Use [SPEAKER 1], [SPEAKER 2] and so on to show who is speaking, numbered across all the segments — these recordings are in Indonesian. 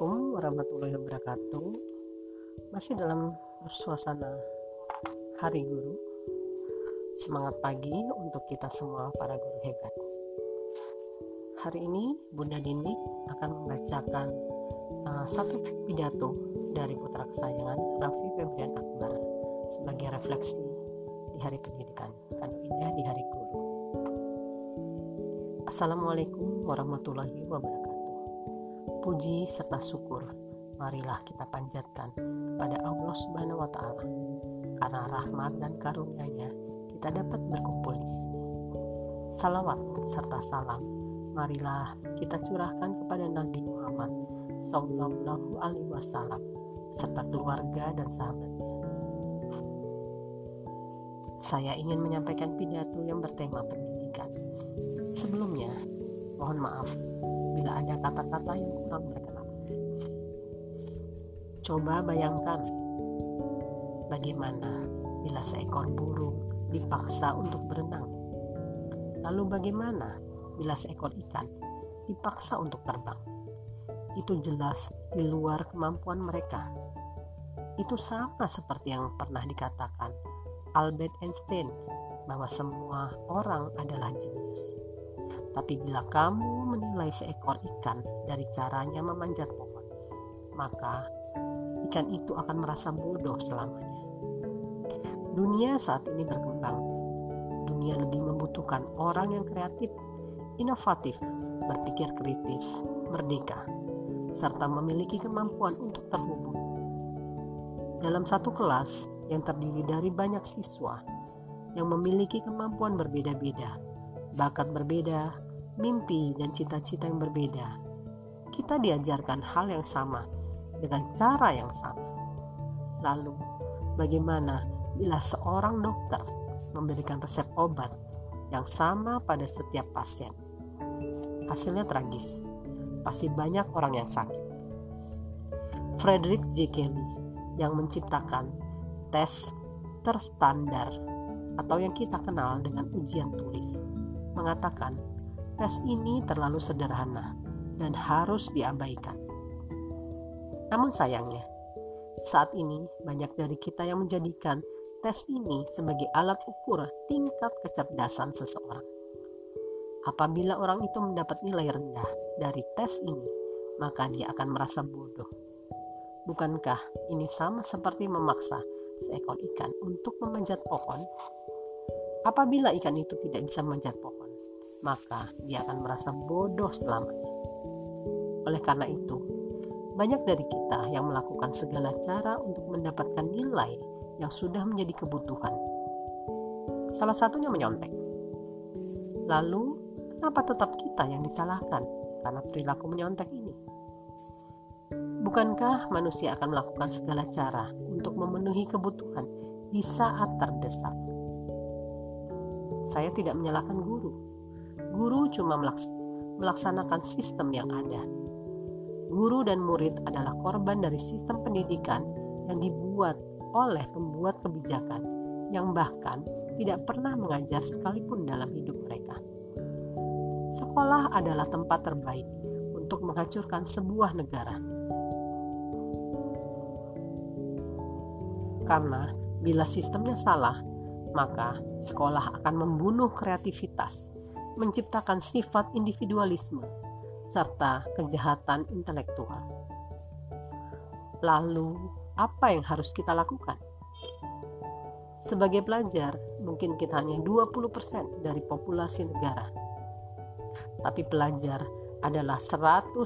[SPEAKER 1] Assalamualaikum warahmatullahi wabarakatuh. Masih dalam suasana Hari Guru. Semangat pagi untuk kita semua para guru hebat. Hari ini Bunda Dini akan membacakan uh, satu pidato dari putra kesayangan Raffi Febrian Akbar sebagai refleksi di Hari Pendidikan Kado Indah di Hari Guru. Assalamualaikum warahmatullahi wabarakatuh puji serta syukur marilah kita panjatkan kepada Allah Subhanahu wa taala karena rahmat dan karunia-Nya kita dapat berkumpul di sini. Salawat serta salam marilah kita curahkan kepada Nabi Muhammad sallallahu alaihi wasallam serta keluarga dan sahabatnya. Saya ingin menyampaikan pidato yang bertema pendidikan. Sebelumnya, mohon maaf bila ada kata-kata yang kurang berkenan. Coba bayangkan bagaimana bila seekor burung dipaksa untuk berenang. Lalu bagaimana bila seekor ikan dipaksa untuk terbang? Itu jelas di luar kemampuan mereka. Itu sama seperti yang pernah dikatakan Albert Einstein bahwa semua orang adalah jenius. Tapi bila kamu menilai seekor ikan dari caranya memanjat pohon, maka ikan itu akan merasa bodoh selamanya. Dunia saat ini berkembang. Dunia lebih membutuhkan orang yang kreatif, inovatif, berpikir kritis, merdeka, serta memiliki kemampuan untuk terhubung. Dalam satu kelas yang terdiri dari banyak siswa yang memiliki kemampuan berbeda-beda, bakat berbeda, mimpi dan cita-cita yang berbeda. Kita diajarkan hal yang sama dengan cara yang sama. Lalu, bagaimana bila seorang dokter memberikan resep obat yang sama pada setiap pasien? Hasilnya tragis. Pasti banyak orang yang sakit. Frederick J. Kelly yang menciptakan tes terstandar atau yang kita kenal dengan ujian tulis mengatakan tes ini terlalu sederhana dan harus diabaikan. Namun sayangnya, saat ini banyak dari kita yang menjadikan tes ini sebagai alat ukur tingkat kecerdasan seseorang. Apabila orang itu mendapat nilai rendah dari tes ini, maka dia akan merasa bodoh. Bukankah ini sama seperti memaksa seekor ikan untuk memanjat pohon? Apabila ikan itu tidak bisa memanjat pohon, maka dia akan merasa bodoh selamanya. Oleh karena itu, banyak dari kita yang melakukan segala cara untuk mendapatkan nilai yang sudah menjadi kebutuhan. Salah satunya menyontek. Lalu, kenapa tetap kita yang disalahkan karena perilaku menyontek ini? Bukankah manusia akan melakukan segala cara untuk memenuhi kebutuhan di saat terdesak? Saya tidak menyalahkan guru, Guru cuma melaksanakan sistem yang ada. Guru dan murid adalah korban dari sistem pendidikan yang dibuat oleh pembuat kebijakan yang bahkan tidak pernah mengajar sekalipun dalam hidup mereka. Sekolah adalah tempat terbaik untuk menghancurkan sebuah negara. Karena bila sistemnya salah, maka sekolah akan membunuh kreativitas menciptakan sifat individualisme serta kejahatan intelektual. Lalu, apa yang harus kita lakukan? Sebagai pelajar, mungkin kita hanya 20% dari populasi negara. Tapi pelajar adalah 100%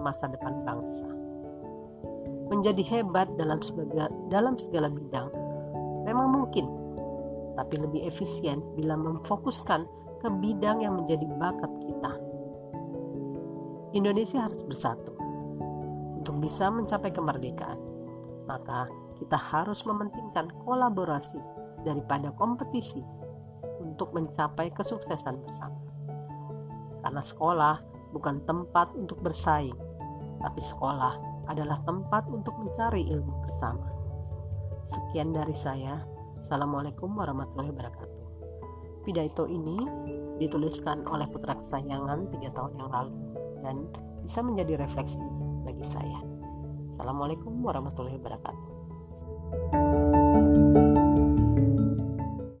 [SPEAKER 1] masa depan bangsa. Menjadi hebat dalam segala, dalam segala bidang memang mungkin, tapi lebih efisien bila memfokuskan ke bidang yang menjadi bakat kita. Indonesia harus bersatu untuk bisa mencapai kemerdekaan. Maka kita harus mementingkan kolaborasi daripada kompetisi untuk mencapai kesuksesan bersama. Karena sekolah bukan tempat untuk bersaing, tapi sekolah adalah tempat untuk mencari ilmu bersama. Sekian dari saya. Assalamualaikum warahmatullahi wabarakatuh. Pidato ini dituliskan oleh putra kesayangan tiga tahun yang lalu dan bisa menjadi refleksi bagi saya. Assalamualaikum warahmatullahi wabarakatuh.